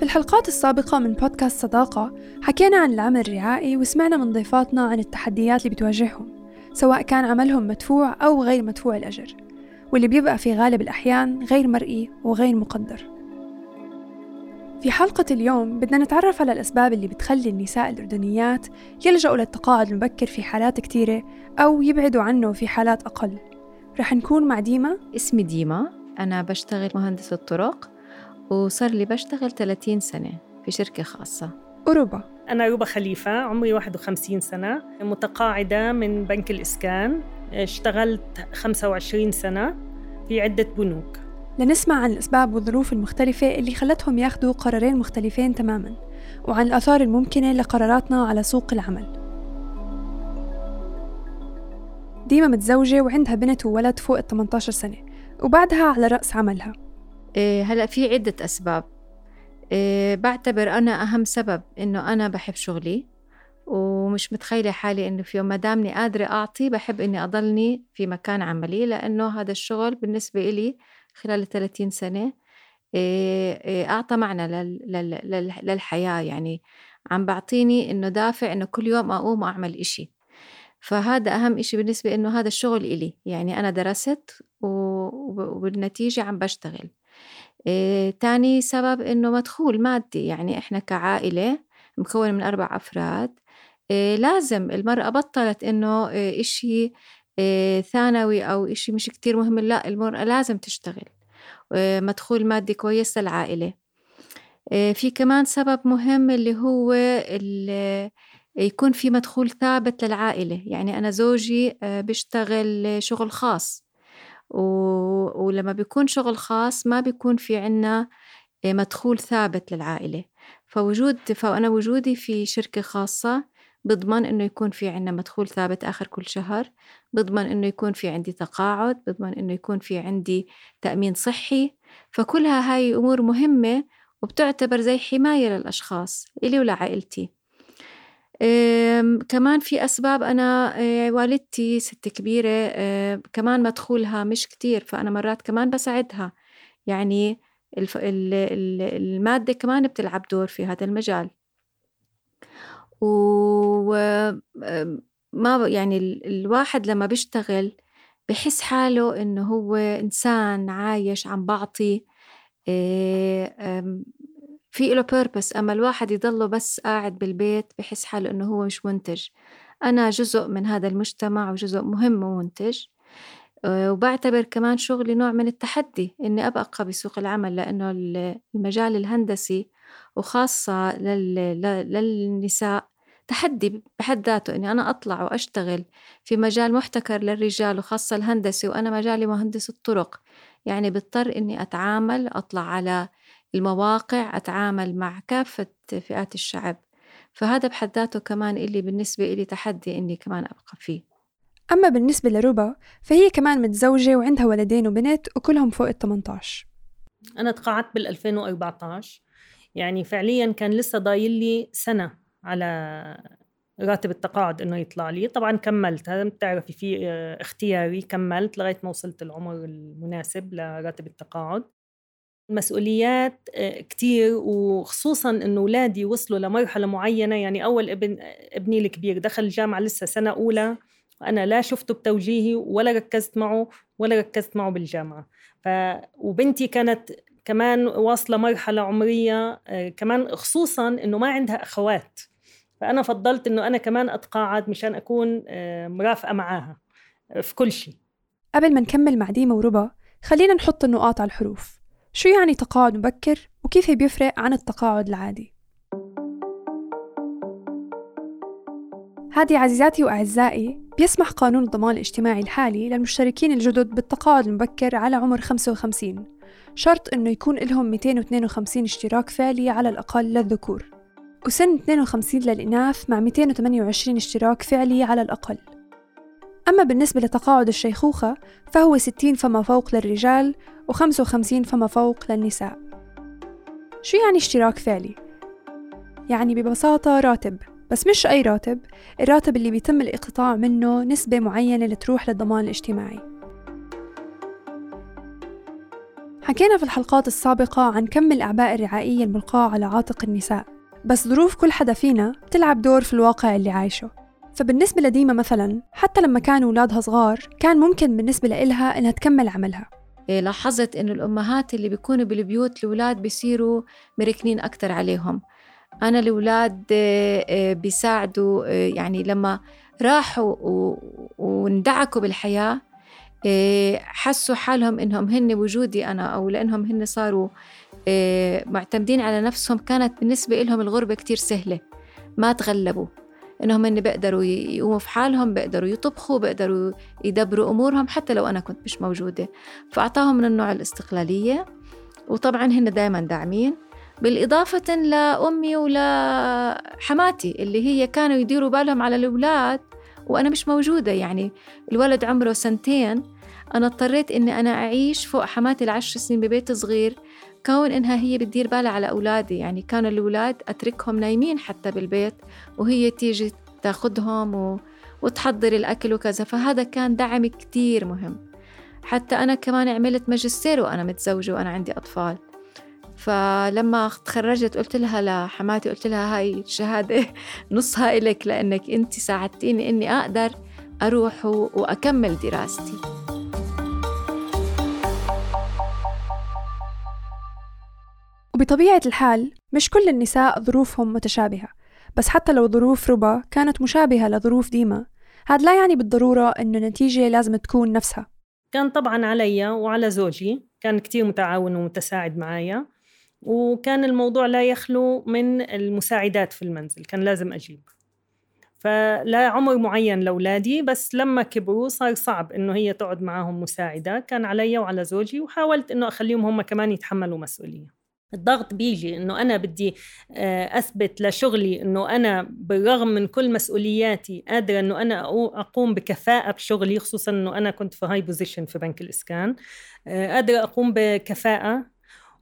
في الحلقات السابقة من بودكاست صداقة حكينا عن العمل الرعائي وسمعنا من ضيفاتنا عن التحديات اللي بتواجههم سواء كان عملهم مدفوع أو غير مدفوع الأجر واللي بيبقى في غالب الأحيان غير مرئي وغير مقدر. في حلقة اليوم بدنا نتعرف على الأسباب اللي بتخلي النساء الأردنيات يلجأوا للتقاعد المبكر في حالات كتيرة أو يبعدوا عنه في حالات أقل. رح نكون مع ديما. اسمي ديما أنا بشتغل مهندسة طرق. وصار لي بشتغل 30 سنة في شركة خاصة. أوروبا. أنا روبا خليفة عمري 51 سنة متقاعدة من بنك الإسكان. اشتغلت 25 سنة في عدة بنوك. لنسمع عن الأسباب والظروف المختلفة اللي خلتهم ياخدوا قرارين مختلفين تماما وعن الآثار الممكنة لقراراتنا على سوق العمل. ديما متزوجة وعندها بنت وولد فوق ال 18 سنة وبعدها على رأس عملها. هلا في عدة أسباب. إيه بعتبر أنا أهم سبب إنه أنا بحب شغلي ومش متخيلة حالي إنه في يوم ما دامني قادرة أعطي بحب إني أضلني في مكان عملي لأنه هذا الشغل بالنسبة إلي خلال 30 سنة إيه إيه أعطى معنى للحياة. يعني عم بعطيني إنه دافع إنه كل يوم أقوم وأعمل إشي. فهذا أهم إشي بالنسبة إنه هذا الشغل إلي. يعني أنا درست وبالنتيجة عم بشتغل. إيه تاني سبب إنه مدخول مادي يعني إحنا كعائلة مكونة من أربع أفراد إيه لازم المرأة بطلت إنه إيه إشي ثانوي أو إشي مش كتير مهم لا المرأة لازم تشتغل مدخول مادي كويس للعائلة. في كمان سبب مهم اللي هو اللي يكون في مدخول ثابت للعائلة يعني أنا زوجي بيشتغل شغل خاص. و... ولما بيكون شغل خاص ما بيكون في عنا مدخول ثابت للعائلة. فوجود فأنا وجودي في شركة خاصة بضمن إنه يكون في عنا مدخول ثابت آخر كل شهر بضمن إنه يكون في عندي تقاعد بضمن إنه يكون في عندي تأمين صحي. فكلها هاي أمور مهمة وبتعتبر زي حماية للأشخاص إلي ولعائلتي. كمان في أسباب أنا والدتي ست كبيرة كمان مدخولها مش كتير فأنا مرات كمان بساعدها. يعني المادة كمان بتلعب دور في هذا المجال. و ما يعني الواحد لما بيشتغل بحس حاله إنه هو إنسان عايش عم بعطي في له بيربس أما الواحد يضله بس قاعد بالبيت بحس حاله إنه هو مش منتج. أنا جزء من هذا المجتمع وجزء مهم ومنتج. آه، وبعتبر كمان شغلي نوع من التحدي إني أبقى بسوق العمل لأنه المجال الهندسي وخاصة للنساء تحدي بحد ذاته إني أنا أطلع وأشتغل في مجال محتكر للرجال وخاصة الهندسي وأنا مجالي مهندس الطرق. يعني بضطر إني أتعامل أطلع على المواقع أتعامل مع كافة فئات الشعب فهذا بحد ذاته كمان اللي بالنسبة إلي تحدي إني كمان أبقى فيه. أما بالنسبة لربا فهي كمان متزوجة وعندها ولدين وبنت وكلهم فوق ال 18 أنا تقاعدت بال 2014 يعني فعليا كان لسه ضايل لي سنة على راتب التقاعد إنه يطلع لي. طبعا كملت هذا بتعرفي في اختياري كملت لغاية ما وصلت العمر المناسب لراتب التقاعد. مسؤوليات آه، كتير وخصوصا إنه أولادي وصلوا لمرحلة معينة يعني أول ابن ابني الكبير دخل الجامعة لسه سنة أولى وأنا لا شفته بتوجيهي ولا ركزت معه ولا ركزت معه بالجامعة. ف وبنتي كانت كمان واصلة مرحلة عمرية آه، كمان خصوصا إنه ما عندها أخوات. فأنا فضلت إنه أنا كمان أتقاعد مشان أكون آه، مرافقة معاها في كل شيء. قبل ما نكمل مع ديما وربا خلينا نحط النقاط على الحروف. شو يعني تقاعد مبكر وكيف بيفرق عن التقاعد العادي؟ هذه عزيزاتي وأعزائي بيسمح قانون الضمان الاجتماعي الحالي للمشتركين الجدد بالتقاعد المبكر على عمر 55 شرط أنه يكون لهم 252 اشتراك فعلي على الأقل للذكور. وسن 52 للإناث مع 228 اشتراك فعلي على الأقل. أما بالنسبة لتقاعد الشيخوخة فهو 60 فما فوق للرجال و55 فما فوق للنساء. شو يعني اشتراك فعلي؟ يعني ببساطة راتب بس مش أي راتب الراتب اللي بيتم الاقتطاع منه نسبة معينة لتروح للضمان الاجتماعي. حكينا في الحلقات السابقة عن كم الأعباء الرعائية الملقاة على عاتق النساء بس ظروف كل حدا فينا بتلعب دور في الواقع اللي عايشه. فبالنسبة لديما مثلا حتى لما كانوا أولادها صغار كان ممكن بالنسبة لإلها إنها تكمل عملها. إيه، لاحظت إنه الأمهات اللي بيكونوا بالبيوت الأولاد بيصيروا مركنين أكتر عليهم. أنا الأولاد آه، آه، بيساعدوا يعني لما راحوا واندعكوا بالحياة حسوا حالهم إنهم هن وجودي أنا أو لأنهم هن صاروا معتمدين على نفسهم كانت بالنسبة لهم الغربة كتير سهلة ما تغلبوا. إنهم هن بيقدروا يقوموا في حالهم بيقدروا يطبخوا بيقدروا يدبروا أمورهم حتى لو أنا كنت مش موجودة. فأعطاهم من النوع الاستقلالية. وطبعا هن دائما داعمين. بالإضافة لأمي ولحماتي اللي هي كانوا يديروا بالهم على الأولاد وأنا مش موجودة. يعني الولد عمره سنتين. أنا اضطريت إني أنا أعيش فوق حماتي العشر سنين ببيت صغير. كون إنها هي بتدير بالها على أولادي. يعني كانوا الأولاد أتركهم نايمين حتى بالبيت وهي تيجي تاخدهم و... وتحضر الأكل وكذا. فهذا كان دعم كتير مهم. حتى أنا كمان عملت ماجستير وأنا متزوجة وأنا عندي أطفال. فلما تخرجت قلت لها لحماتي قلت لها هاي الشهادة نصها إلك لأنك أنت ساعدتيني إني أقدر أروح وأكمل دراستي. وبطبيعة الحال مش كل النساء ظروفهم متشابهة بس حتى لو ظروف ربا كانت مشابهة لظروف ديما هذا لا يعني بالضرورة إنه النتيجة لازم تكون نفسها. كان طبعا علي وعلى زوجي كان كتير متعاون ومتساعد معايا وكان الموضوع لا يخلو من المساعدات في المنزل كان لازم أجيب. فلا عمر معين لأولادي بس لما كبروا صار صعب إنه هي تقعد معاهم مساعدة كان علي وعلى زوجي وحاولت إنه أخليهم هم كمان يتحملوا مسؤولية. الضغط بيجي إنه أنا بدي آه، أثبت لشغلي إنه أنا بالرغم من كل مسؤولياتي قادرة إنه أنا أقوم بكفاءة بشغلي خصوصا إنه أنا كنت في هاي بوزيشن في بنك الإسكان آه، قادرة أقوم بكفاءة.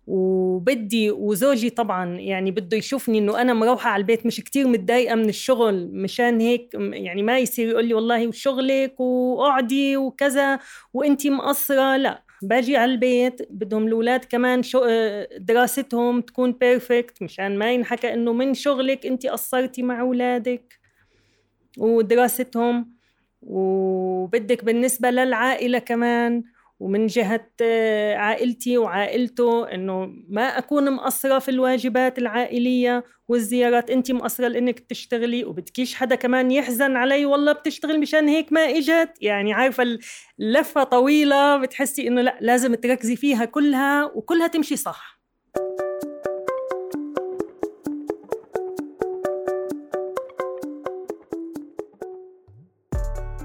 وبدي وزوجي طبعا يعني بده يشوفني إنه أنا مروحة على البيت مش كتير متضايقة من الشغل مشان هيك يعني ما يصير يقول لي والله وشغلك واقعدي وكذا وانتي مقصرة لا. باجي على البيت بدهم الأولاد كمان شو دراستهم تكون بيرفكت مشان ما ينحكى إنه من شغلك انت قصرتي مع أولادك ودراستهم وبدك بالنسبة للعائلة كمان ومن جهة آه، عائلتي وعائلته إنه ما أكون مقصرة في الواجبات العائلية والزيارات. أنت مقصرة لأنك بتشتغلي وبدكيش حدا كمان يحزن علي والله بتشتغل مشان هيك ما إجت. يعني عارفة اللفة طويلة بتحسي إنه لأ لازم تركزي فيها كلها وكلها تمشي صح.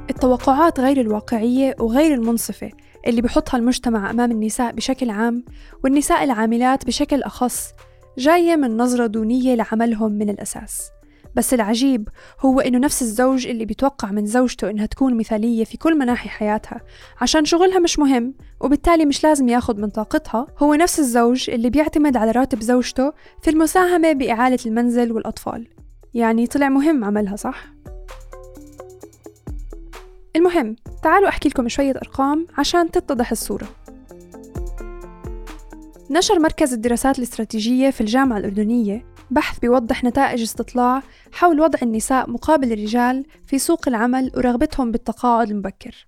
التوقعات غير الواقعية وغير المنصفة. اللي بحطها المجتمع أمام النساء بشكل عام والنساء العاملات بشكل أخص جاية من نظرة دونية لعملهم من الأساس. بس العجيب هو إنه نفس الزوج اللي بيتوقع من زوجته إنها تكون مثالية في كل مناحي حياتها عشان شغلها مش مهم وبالتالي مش لازم ياخد من طاقتها. هو نفس الزوج اللي بيعتمد على راتب زوجته في المساهمة بإعالة المنزل والأطفال. يعني طلع مهم عملها صح؟ المهم تعالوا أحكي لكم شوية أرقام عشان تتضح الصورة. نشر مركز الدراسات الاستراتيجية في الجامعة الأردنية بحث بيوضح نتائج استطلاع حول وضع النساء مقابل الرجال في سوق العمل ورغبتهم بالتقاعد المبكر.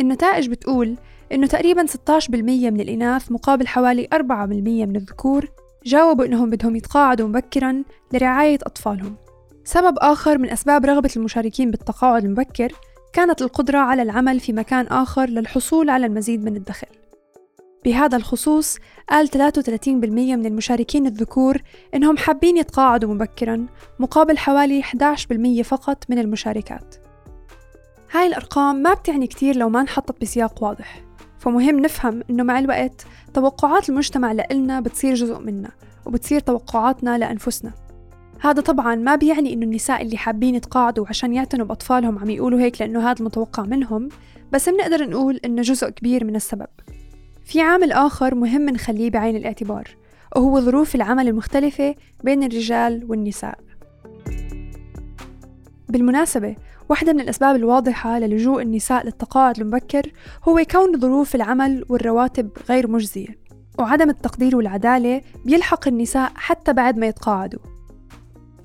النتائج بتقول إنه تقريبا 16% من الإناث مقابل حوالي 4% من الذكور جاوبوا إنهم بدهم يتقاعدوا مبكرا لرعاية أطفالهم. سبب آخر من أسباب رغبة المشاركين بالتقاعد المبكر كانت القدرة على العمل في مكان آخر للحصول على المزيد من الدخل. بهذا الخصوص قال 33% من المشاركين الذكور إنهم حابين يتقاعدوا مبكرا مقابل حوالي 11% فقط من المشاركات. هاي الأرقام ما بتعني كتير لو ما انحطت بسياق واضح فمهم نفهم إنه مع الوقت توقعات المجتمع لإلنا بتصير جزء منا وبتصير توقعاتنا لأنفسنا. هذا طبعا ما بيعني إنه النساء اللي حابين يتقاعدوا عشان يعتنوا بأطفالهم عم يقولوا هيك لأنه هذا المتوقع منهم بس بنقدر نقول إنه جزء كبير من السبب. في عامل آخر مهم نخليه بعين الاعتبار وهو ظروف العمل المختلفة بين الرجال والنساء. بالمناسبة واحدة من الأسباب الواضحة للجوء النساء للتقاعد المبكر هو كون ظروف العمل والرواتب غير مجزية وعدم التقدير والعدالة بيلحق النساء حتى بعد ما يتقاعدوا.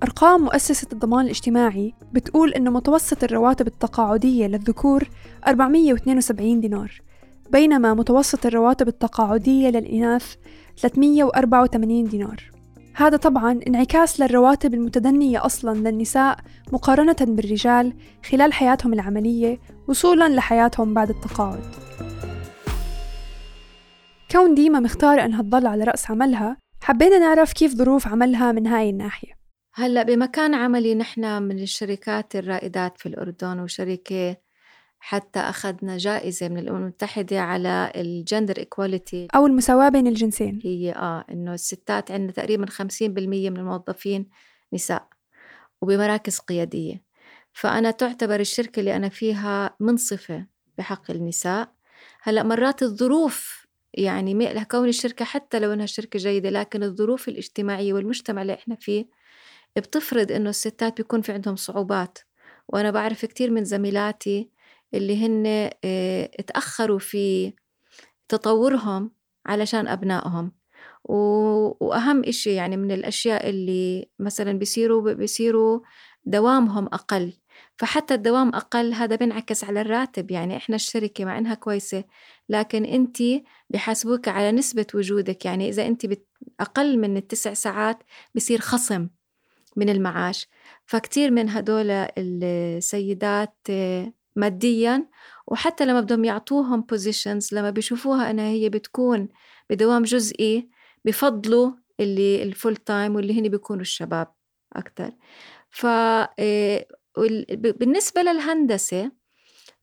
أرقام مؤسسة الضمان الاجتماعي بتقول إنه متوسط الرواتب التقاعدية للذكور 472 دينار بينما متوسط الرواتب التقاعدية للإناث 384 دينار. هذا طبعا انعكاس للرواتب المتدنية أصلا للنساء مقارنة بالرجال خلال حياتهم العملية وصولا لحياتهم بعد التقاعد. كون ديما مختارة أنها تضل على رأس عملها حبينا نعرف كيف ظروف عملها من هاي الناحية. هلأ بمكان عملي نحن من الشركات الرائدات في الأردن وشركة حتى أخذنا جائزة من الأمم المتحدة على الجندر إيكواليتي أو المساواة بين الجنسين. هي آه إنه الستات عندنا تقريبا 50% من الموظفين نساء وبمراكز قيادية. فأنا تعتبر الشركة اللي أنا فيها منصفة بحق النساء. هلأ مرات الظروف يعني كون الشركة حتى لو إنها شركة جيدة لكن الظروف الاجتماعية والمجتمع اللي إحنا فيه بتفرض إنه الستات بيكون في عندهم صعوبات. وأنا بعرف كتير من زميلاتي اللي هن آه، اتأخروا في تطورهم علشان أبنائهم. وأهم إشي يعني من الأشياء اللي مثلا بيصيروا بيصيروا دوامهم أقل. فحتى الدوام أقل هذا بينعكس على الراتب. يعني إحنا الشركة مع إنها كويسة لكن أنت بحاسبوك على نسبة وجودك. يعني إذا أنت أقل من التسع ساعات بصير خصم. من المعاش. فكتير من هدول السيدات ماديا وحتى لما بدهم يعطوهم positions لما بيشوفوها إنها هي بتكون بدوام جزئي بفضلوا اللي ال full time واللي هن بيكونوا الشباب أكثر ف آه، بالنسبة للهندسة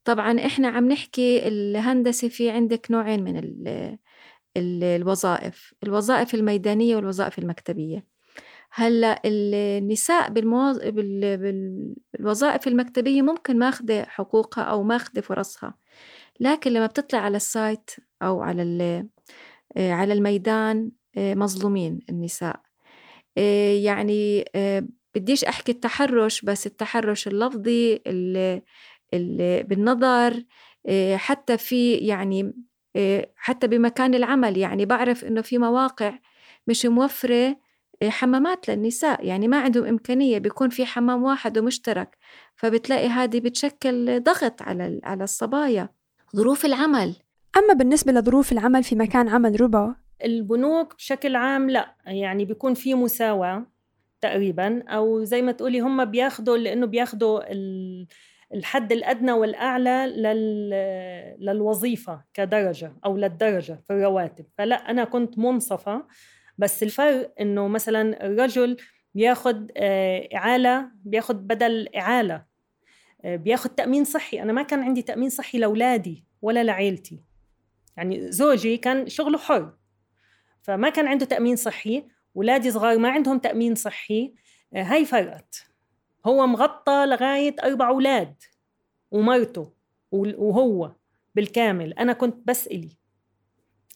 طبعا إحنا عم نحكي الهندسة في عندك نوعين من الوظائف الوظائف الميدانية والوظائف المكتبية. هلأ النساء بالموظ... بال... بالوظائف المكتبية ممكن ماخذة حقوقها أو ماخذة فرصها لكن لما بتطلع على السايت أو على ال... آه، على الميدان آه، مظلومين النساء. آه، يعني بديش أحكي التحرش بس التحرش اللفظي ال... ال... بالنظر حتى في يعني حتى بمكان العمل يعني بعرف إنه في مواقع مش موفرة حمامات للنساء يعني ما عندهم إمكانية بيكون في حمام واحد ومشترك فبتلاقي هذه بتشكل ضغط على على الصبايا. ظروف العمل. أما بالنسبة لظروف العمل في مكان عمل ربا؟ البنوك بشكل عام لا يعني بيكون في مساواة تقريبا أو زي ما تقولي هم بياخدوا لأنه بياخدوا الحد الأدنى والأعلى لل... للوظيفة كدرجة أو للدرجة في الرواتب. فلا أنا كنت منصفة بس الفرق إنه مثلا الرجل بياخد آه، إعالة بياخد بدل إعالة آه، بياخد تأمين صحي. أنا ما كان عندي تأمين صحي لأولادي ولا لعيلتي. يعني زوجي كان شغله حر. فما كان عنده تأمين صحي ولادي صغار ما عندهم تأمين صحي آه، هاي فرقت. هو مغطى لغاية أربع أولاد ومرته وهو بالكامل. أنا كنت بس إلي.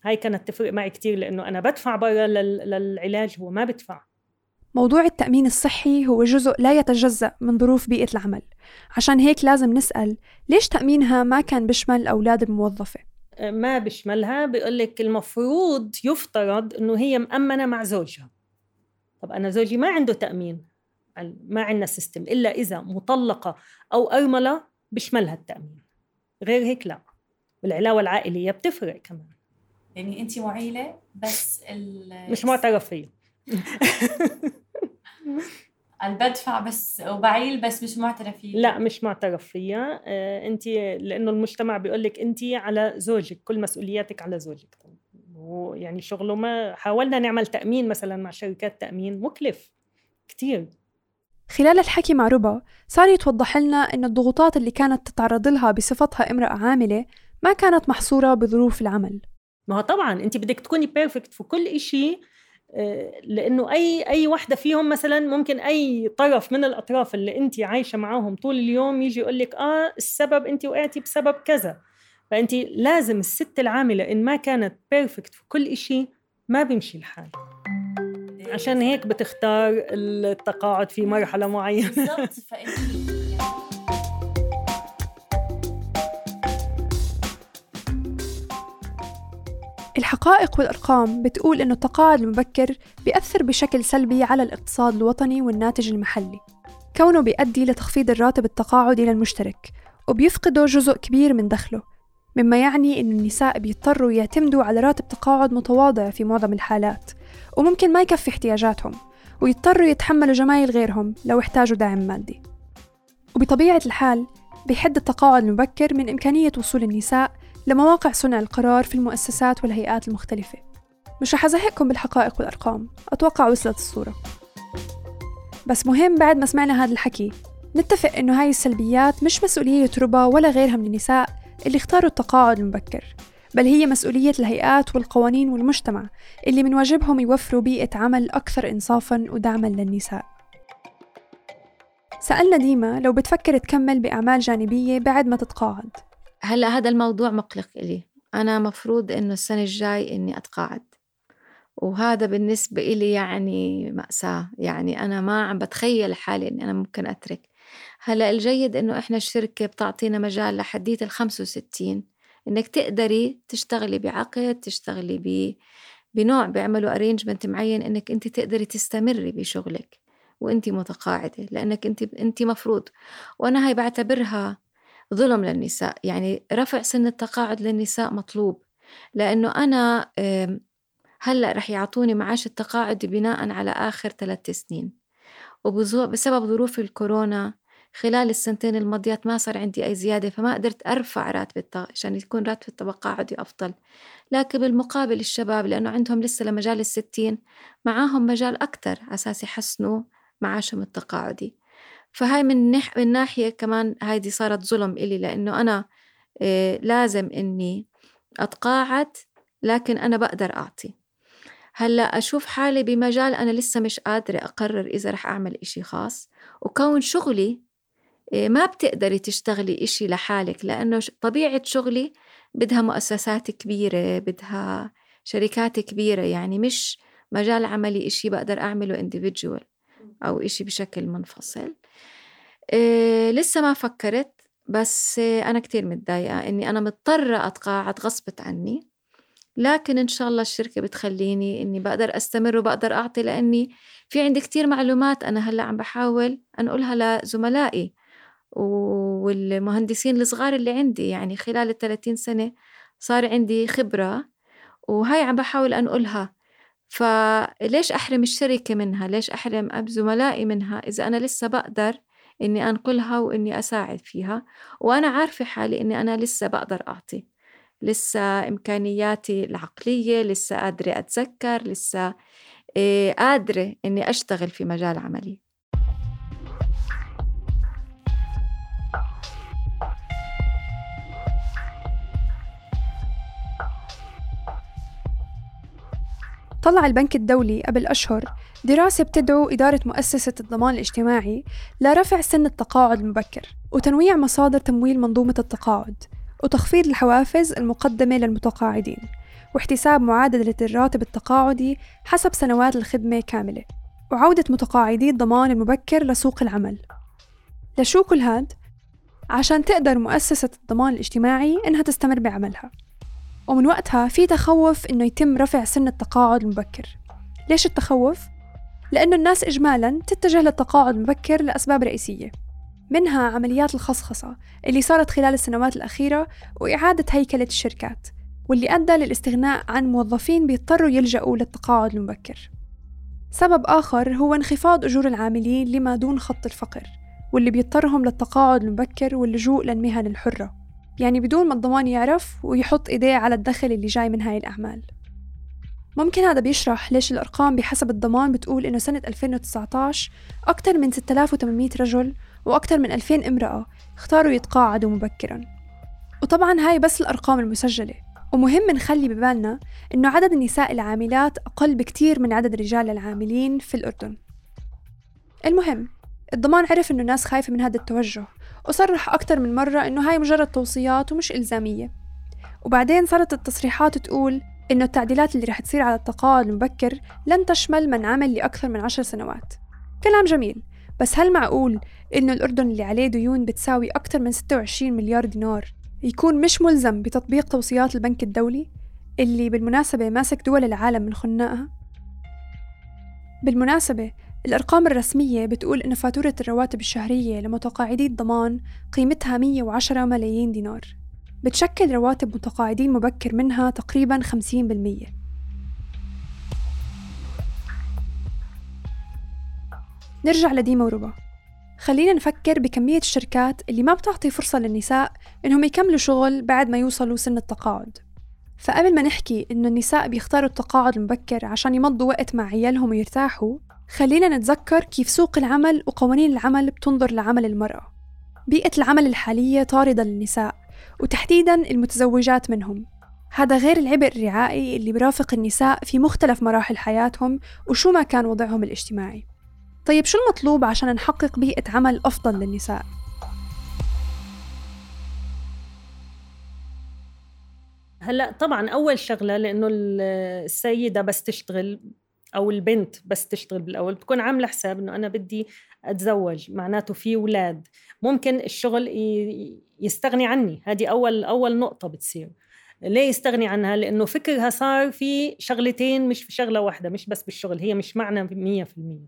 هاي كانت تفرق معي كتير لأنه أنا بدفع برا للعلاج هو ما بدفع. موضوع التأمين الصحي هو جزء لا يتجزأ من ظروف بيئة العمل. عشان هيك لازم نسأل ليش تأمينها ما كان بيشمل الأولاد الموظفة؟ أه، ما بيشملها بيقول لك المفروض يفترض إنه هي مأمنة مع زوجها. طب أنا زوجي ما عنده تأمين ما عندنا سيستم إلا إذا مطلقة أو أرملة بيشملها التأمين. غير هيك لا. والعلاوة العائلية بتفرق كمان. يعني انت معيلة بس مش معترف فيه بدفع بس وبعيل بس مش معترف فيه لا مش معترف فيها آه انت لأنه المجتمع بيقول لك انت على زوجك كل مسؤولياتك على زوجك. ويعني شغله ما حاولنا نعمل تأمين مثلا مع شركات تأمين مكلف كتير. خلال الحكي مع ربا صار يتوضح لنا أن الضغوطات اللي كانت تتعرض لها بصفتها امرأة عاملة ما كانت محصورة بظروف العمل. ما هو طبعا أنت بدك تكوني بيرفكت في كل شيء آه، لأنه أي أي وحده فيهم مثلا ممكن أي طرف من الأطراف اللي أنت عايشة معاهم طول اليوم يجي يقول لك آه السبب أنت وقعتي بسبب كذا. فأنت لازم الست العاملة إن ما كانت بيرفكت في كل شيء ما بيمشي الحال. عشان هيك بتختار التقاعد في مرحلة معينة. بالضبط الحقائق والأرقام بتقول إنه التقاعد المبكر بيأثر بشكل سلبي على الاقتصاد الوطني والناتج المحلي. كونه بيؤدي لتخفيض الراتب التقاعدي للمشترك وبيفقده جزء كبير من دخله مما يعني إن النساء بيضطروا يعتمدوا على راتب تقاعد متواضع في معظم الحالات وممكن ما يكفي احتياجاتهم ويضطروا يتحملوا جمايل غيرهم لو احتاجوا دعم مادي. وبطبيعة الحال بيحد التقاعد المبكر من إمكانية وصول النساء لمواقع صنع القرار في المؤسسات والهيئات المختلفة. مش رح أزهقكم بالحقائق والأرقام أتوقع وصلت الصورة. بس مهم بعد ما سمعنا هذا الحكي نتفق إنه هاي السلبيات مش مسؤولية ربا ولا غيرها من النساء اللي اختاروا التقاعد المبكر بل هي مسؤولية الهيئات والقوانين والمجتمع اللي من واجبهم يوفروا بيئة عمل أكثر إنصافا ودعما للنساء. سألنا ديما لو بتفكر تكمل بأعمال جانبية بعد ما تتقاعد. هلأ هذا الموضوع مقلق إلي. أنا مفروض إنه السنة الجاي إني أتقاعد وهذا بالنسبة إلي يعني مأساة. يعني أنا ما عم بتخيل حالي إني أنا ممكن أترك. هلأ الجيد إنه إحنا الشركة بتعطينا مجال لحديت ال 65 إنك تقدري تشتغلي بعقد تشتغلي ب بنوع بيعملوا ارينجمنت معين إنك أنت تقدري تستمري بشغلك وأنت متقاعدة. لأنك أنت أنت مفروض. وأنا هاي بعتبرها ظلم للنساء يعني رفع سن التقاعد للنساء مطلوب. لأنه أنا هلأ رح يعطوني معاش التقاعد بناء على آخر ثلاث سنين. وبسبب ظروف الكورونا خلال السنتين الماضيات ما صار عندي أي زيادة فما قدرت أرفع راتب التق... عشان يكون راتب التقاعدي أفضل. لكن بالمقابل الشباب لأنه عندهم لسه لمجال الستين معاهم مجال أكتر أساس يحسنوا معاشهم التقاعدي. فهاي من, نح... من ناحية كمان هايدي صارت ظلم إلي لأنه أنا إيه لازم إني أتقاعد لكن أنا بقدر أعطي. هلأ أشوف حالي بمجال أنا لسه مش قادرة أقرر إذا رح أعمل إشي خاص. وكون شغلي إيه ما بتقدري تشتغلي إشي لحالك لأنه طبيعة شغلي بدها مؤسسات كبيرة بدها شركات كبيرة يعني مش مجال عملي إشي بقدر أعمله individual أو إشي بشكل منفصل. إيه لسه ما فكرت بس أنا كتير متضايقة إني أنا مضطرة أتقاعد غصبت عني. لكن إن شاء الله الشركة بتخليني إني بقدر أستمر وبقدر أعطي لأني في عندي كتير معلومات أنا هلأ عم بحاول أنقلها لزملائي والمهندسين الصغار اللي عندي. يعني خلال الثلاثين سنة صار عندي خبرة وهاي عم بحاول أنقلها فليش أحرم الشركة منها؟ ليش أحرم زملائي منها؟ إذا أنا لسه بقدر إني أنقلها وإني أساعد فيها. وأنا عارفة حالي إني أنا لسه بقدر أعطي. لسه إمكانياتي العقلية لسه قادرة أتذكر لسه آه، قادرة إني أشتغل في مجال عملي. طلع البنك الدولي قبل أشهر دراسة بتدعو إدارة مؤسسة الضمان الاجتماعي لرفع سن التقاعد المبكر وتنويع مصادر تمويل منظومة التقاعد وتخفيض الحوافز المقدمة للمتقاعدين واحتساب معادلة الراتب التقاعدي حسب سنوات الخدمة كاملة وعودة متقاعدي الضمان المبكر لسوق العمل لشو كل هاد؟ عشان تقدر مؤسسة الضمان الاجتماعي إنها تستمر بعملها ومن وقتها في تخوف إنه يتم رفع سن التقاعد المبكر ليش التخوف؟ لأنه الناس إجمالا تتجه للتقاعد المبكر لأسباب رئيسية منها عمليات الخصخصة اللي صارت خلال السنوات الأخيرة وإعادة هيكلة الشركات واللي أدى للاستغناء عن موظفين بيضطروا يلجأوا للتقاعد المبكر. سبب آخر هو انخفاض أجور العاملين لما دون خط الفقر واللي بيضطرهم للتقاعد المبكر واللجوء للمهن الحرة يعني بدون ما الضمان يعرف ويحط إيديه على الدخل اللي جاي من هاي الأعمال. ممكن هذا بيشرح ليش الأرقام بحسب الضمان بتقول إنه سنة 2019 أكثر من 6800 رجل وأكثر من 2000 امرأة اختاروا يتقاعدوا مبكرا. وطبعا هاي بس الأرقام المسجلة. ومهم نخلي ببالنا إنه عدد النساء العاملات أقل بكتير من عدد الرجال العاملين في الأردن. المهم الضمان عرف إنه الناس خايفة من هذا التوجه وصرح أكتر من مرة إنه هاي مجرد توصيات ومش إلزامية. وبعدين صارت التصريحات تقول إنه التعديلات اللي رح تصير على التقاعد المبكر لن تشمل من عمل لأكثر من عشر سنوات كلام جميل بس هل معقول إنه الأردن اللي عليه ديون بتساوي أكثر من 26 مليار دينار يكون مش ملزم بتطبيق توصيات البنك الدولي؟ اللي بالمناسبة ماسك دول العالم من خناقها بالمناسبة الأرقام الرسمية بتقول إن فاتورة الرواتب الشهرية لمتقاعدي الضمان قيمتها 110 ملايين دينار بتشكل رواتب متقاعدين مبكر منها تقريبا 50% نرجع لديما وربا. خلينا نفكر بكمية الشركات اللي ما بتعطي فرصة للنساء إنهم يكملوا شغل بعد ما يوصلوا سن التقاعد. فقبل ما نحكي إنه النساء بيختاروا التقاعد المبكر عشان يمضوا وقت مع عيالهم ويرتاحوا خلينا نتذكر كيف سوق العمل وقوانين العمل بتنظر لعمل المرأة. بيئة العمل الحالية طاردة للنساء. وتحديدا المتزوجات منهم. هذا غير العبء الرعائي اللي برافق النساء في مختلف مراحل حياتهم وشو ما كان وضعهم الاجتماعي. طيب شو المطلوب عشان نحقق بيئة عمل أفضل للنساء؟ هلأ طبعا أول شغلة لأنه السيدة بس تشتغل أو البنت بس تشتغل بالأول بتكون عاملة حساب إنه أنا بدي أتزوج معناته في أولاد. ممكن الشغل يستغني عني. هذه أول أول نقطة بتصير. ليه يستغني عنها؟ لأنه فكرها صار في شغلتين مش في شغلة واحدة مش بس بالشغل هي مش معنى 100%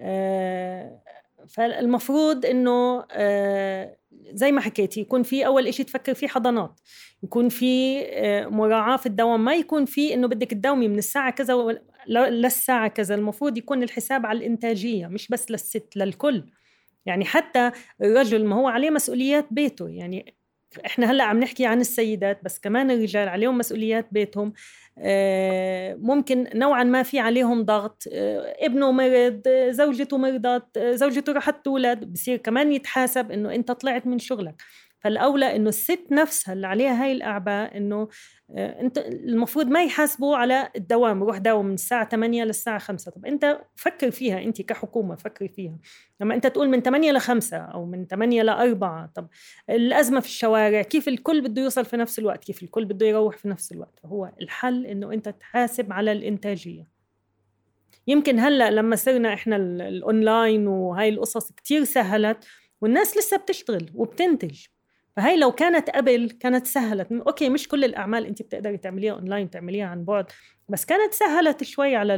آه فالمفروض إنه آه زي ما حكيتي يكون في أول إشي تفكر فيه حضانات. يكون في آه مراعاة في الدوام. ما يكون في إنه بدك تداومي من الساعة كذا للساعة كذا. المفروض يكون الحساب على الإنتاجية مش بس للست للكل. يعني حتى الرجل ما هو عليه مسؤوليات بيته يعني إحنا هلأ عم نحكي عن السيدات بس كمان الرجال عليهم مسؤوليات بيتهم آه، ممكن نوعا ما في عليهم ضغط آه، ابنه مرض زوجته مرضت آه، زوجته رحت تولد بصير كمان يتحاسب إنه أنت طلعت من شغلك. فالأولى إنه الست نفسها اللي عليها هاي الأعباء إنه آه، أنت المفروض ما يحاسبوا على الدوام روح داوم من الساعة 8 للساعة 5 طب أنت فكر فيها أنت كحكومة فكري فيها. لما أنت تقول من 8 ل 5 أو من 8 ل 4 طب الأزمة في الشوارع كيف الكل بده يوصل في نفس الوقت؟ كيف الكل بده يروح في نفس الوقت؟ هو الحل إنه أنت تحاسب على الإنتاجية. يمكن هلأ لما صرنا إحنا الاونلاين وهاي القصص كتير سهلت والناس لسه بتشتغل وبتنتج. فهي لو كانت قبل كانت سهلت. okay مش كل الأعمال انت بتقدري تعمليها اونلاين تعمليها عن بعد بس كانت سهلت شوي على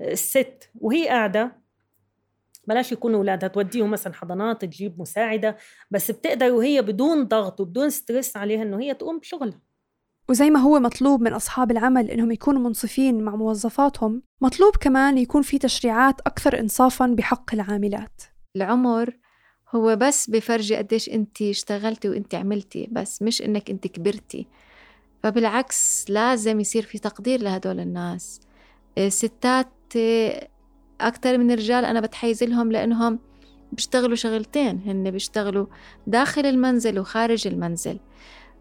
الست وهي قاعدة. بلاش يكونوا اولادها توديهم مثلا حضانات تجيب مساعدة بس بتقدر وهي بدون ضغط وبدون stress عليها إنه هي تقوم بشغلها. وزي ما هو مطلوب من أصحاب العمل إنهم يكونوا منصفين مع موظفاتهم مطلوب كمان يكون في تشريعات أكثر إنصافا بحق العاملات. العمر هو بس بفرجي قديش انت اشتغلتي وانت عملتي بس مش انك انت كبرتي. فبالعكس لازم يصير في تقدير لهدول الناس. الستات أكتر من الرجال أنا بتحيز لهم لأنهم بيشتغلوا شغلتين هن بيشتغلوا داخل المنزل وخارج المنزل.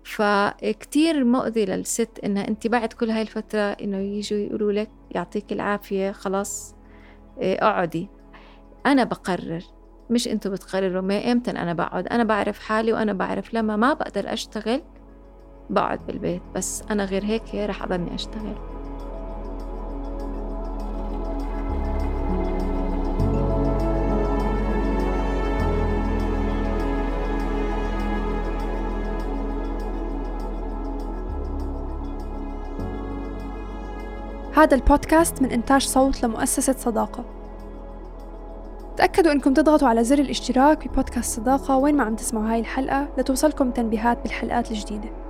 فكتير مؤذي للست إنها أنت بعد كل هاي الفترة إنه يجوا يقولوا لك يعطيك العافية خلاص اقعدي. أنا بقرر. مش أنتوا بتقرروا ما إمتى أنا بقعد؟ أنا بعرف حالي وأنا بعرف لما ما بقدر اشتغل بقعد بالبيت بس أنا غير هيك رح اضلني اشتغل. هذا البودكاست من إنتاج صوت لمؤسسة صداقة. تأكدوا أنكم تضغطوا على زر الاشتراك ببودكاست صداقة وين ما عم تسمعوا هاي الحلقة لتوصلكم تنبيهات بالحلقات الجديدة.